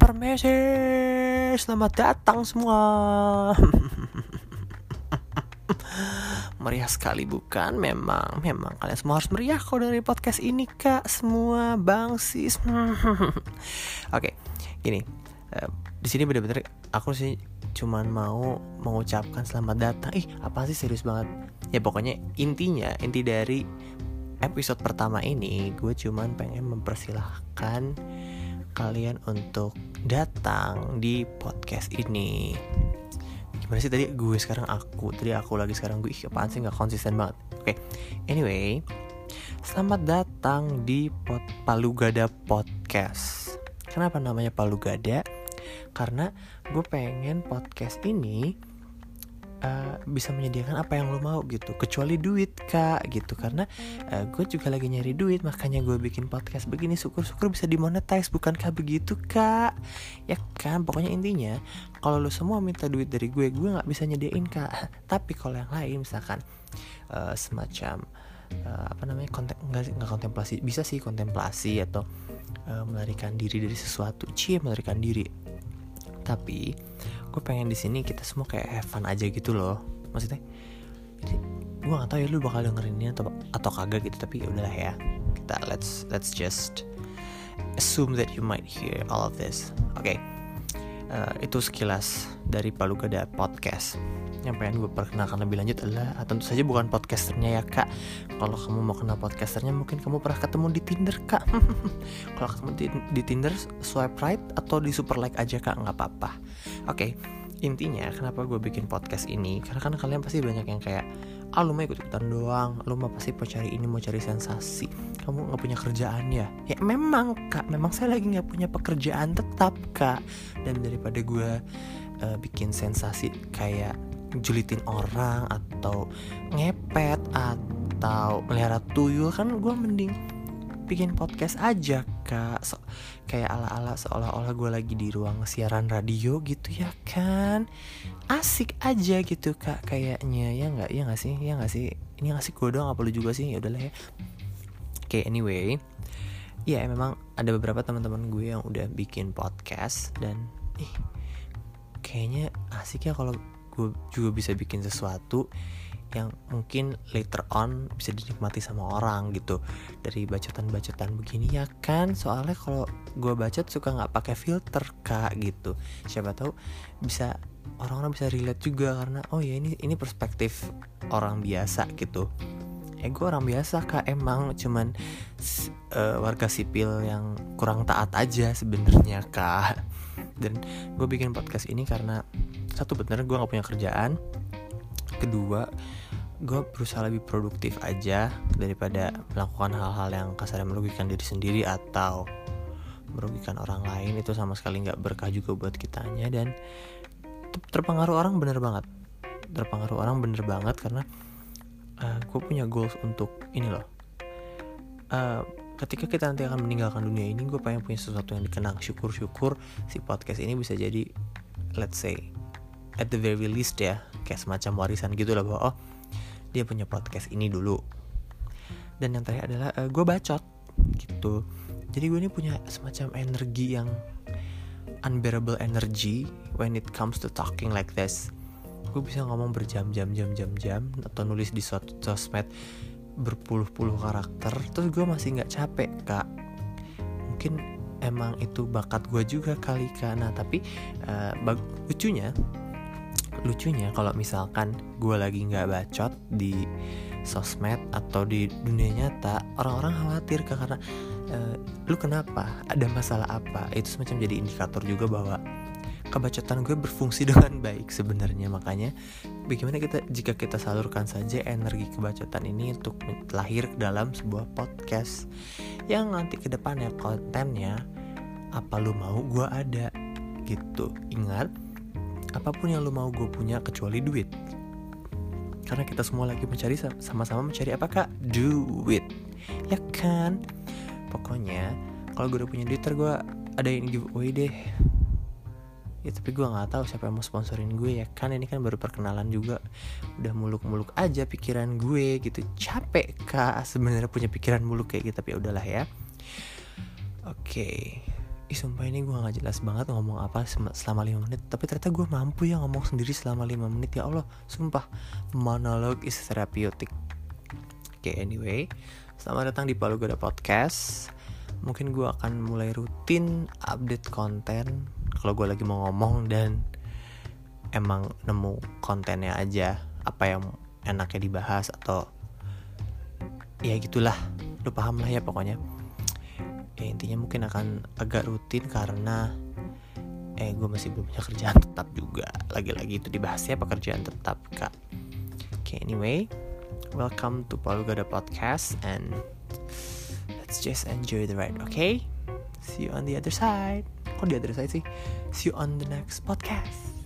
Permisi, selamat datang semua. meriah sekali bukan? Memang, memang kalian semua harus meriah kok dari podcast ini kak. Semua bang sis. Oke, gini. Uh, di sini bener-bener aku sih cuman mau mengucapkan selamat datang. Ih, apa sih serius banget? Ya pokoknya intinya, inti dari episode pertama ini gue cuman pengen mempersilahkan kalian untuk datang di podcast ini. Gimana sih tadi gue sekarang aku? Tadi aku lagi sekarang gue ih apaan sih? Nggak konsisten banget. Oke okay. anyway selamat datang di pot Palu Gada podcast. Kenapa namanya Palu Gada karena gue pengen podcast ini uh, bisa menyediakan apa yang lo mau gitu. Kecuali duit kak gitu. Karena uh, gue juga lagi nyari duit makanya gue bikin podcast begini. Syukur-syukur bisa dimonetize bukankah begitu kak? Ya kan? Pokoknya intinya kalau lo semua minta duit dari gue gue nggak bisa nyediain kak. Tapi kalau yang lain misalkan uh, semacam uh, apa namanya konten nggak nggak kontemplasi. Bisa sih kontemplasi atau uh, melarikan diri dari sesuatu. Cie melarikan diri. Tapi gue pengen di sini kita semua kayak have fun aja gitu loh. Maksudnya jadi gue gak tau ya lu bakal dengerin ini atau atau kagak gitu tapi ya udahlah ya. Kita let's let's just assume that you might hear all of this. Oke okay. Uh, itu sekilas dari Palu Gada podcast. Yang pengen gue perkenalkan lebih lanjut adalah ah, tentu saja bukan podcasternya ya kak. Kalau kamu mau kenal podcasternya mungkin kamu pernah ketemu di Tinder kak. Kalau ketemu di, di Tinder swipe right atau di super like aja kak nggak apa-apa. Oke okay, intinya kenapa gue bikin podcast ini? Karena kan kalian pasti banyak yang kayak ah lu mau ikut ikutan doang. Lu mau pasti mau cari ini mau cari sensasi. Kamu nggak punya kerjaan ya? Ya memang kak. Memang saya lagi nggak punya pekerjaan tetap kak. Dan daripada gue uh, bikin sensasi kayak julitin orang atau ngepet atau melihara tuyul kan gue mending bikin podcast aja kak so, kayak ala-ala seolah-olah gue lagi di ruang siaran radio gitu ya kan? Asik aja gitu kak kayaknya. Ya nggak ya nggak sih? Ya nggak sih? Ini nggak sih? Gue doang apa lu juga sih. Ya udahlah ya. Oke okay, anyway. Ya memang ada beberapa teman-teman gue yang udah bikin podcast dan ih kayaknya asik ya kalau gue juga bisa bikin sesuatu yang mungkin later on bisa dinikmati sama orang gitu. Dari bacotan-bacotan begini ya kan? Soalnya kalau gue bacot suka nggak pakai filter kak gitu. Siapa tahu bisa orang-orang bisa relate juga karena oh ya ini ini perspektif orang biasa gitu. Ya gue orang biasa kak emang. Cuman uh, warga sipil yang kurang taat aja sebenarnya kak. Dan gue bikin podcast ini karena satu bener gue gak punya kerjaan kedua gue berusaha lebih produktif aja daripada melakukan hal-hal yang kasarnya merugikan diri sendiri atau merugikan orang lain. Itu sama sekali nggak berkah juga buat kitanya dan terpengaruh orang bener banget. Terpengaruh orang bener banget karena uh, eh, gue punya goals untuk ini loh. Uh, ketika kita nanti akan meninggalkan dunia ini gue pengen punya sesuatu yang dikenang. Syukur-syukur si podcast ini bisa jadi let's say at the very least ya kayak semacam warisan gitu lah bahwa oh dia punya podcast ini dulu. Dan yang terakhir adalah uh, gue bacot gitu. Jadi gue ini punya semacam energi yang unbearable energy when it comes to talking like this. Gue bisa ngomong berjam-jam jam-jam jam atau nulis di sosmed berpuluh-puluh karakter terus gue masih nggak capek kak. Mungkin emang itu bakat gue juga kali kak. Nah tapi uh, lucunya lucunya kalau misalkan gue lagi nggak bacot di sosmed atau di dunia nyata orang-orang khawatir karena e, lu kenapa? Ada masalah apa? Itu semacam jadi indikator juga bahwa kebacotan gue berfungsi dengan baik sebenarnya. Makanya bagaimana kita jika kita salurkan saja energi kebacotan ini untuk lahir dalam sebuah podcast yang nanti ke depannya kontennya apa lu mau gue ada gitu. Ingat apa pun yang lo mau gue punya kecuali duit. Karena kita semua lagi mencari sama-sama mencari apa kak? Duit. Ya kan? Pokoknya kalau gue udah punya duit gue ada yang giveaway deh. Ya tapi gue nggak tahu siapa yang mau sponsorin gue ya kan? Ini kan baru perkenalan juga. Udah muluk-muluk aja pikiran gue gitu. Capek kak sebenarnya punya pikiran muluk kayak gitu tapi ya udahlah ya. Oke Ih sumpah ini gue gak jelas banget ngomong apa selama 5 menit. Tapi ternyata gue mampu ya ngomong sendiri selama 5 menit Ya Allah. Sumpah Monolog is therapeutic. Oke anyway Selamat datang di Palu Gada Podcast. Mungkin gue akan mulai rutin update konten Kalau gue lagi mau ngomong dan Emang nemu kontennya aja Apa yang enaknya dibahas atau Ya gitulah. Lu paham lah ya pokoknya ya intinya mungkin akan agak rutin karena eh gue masih belum punya kerjaan tetap juga. Lagi-lagi itu dibahasnya pekerjaan tetap kak. Oke okay, anyway welcome to Palu Gada Podcast and let's just enjoy the ride okay? See you on the other side. Oh the other side sih? See you on the next podcast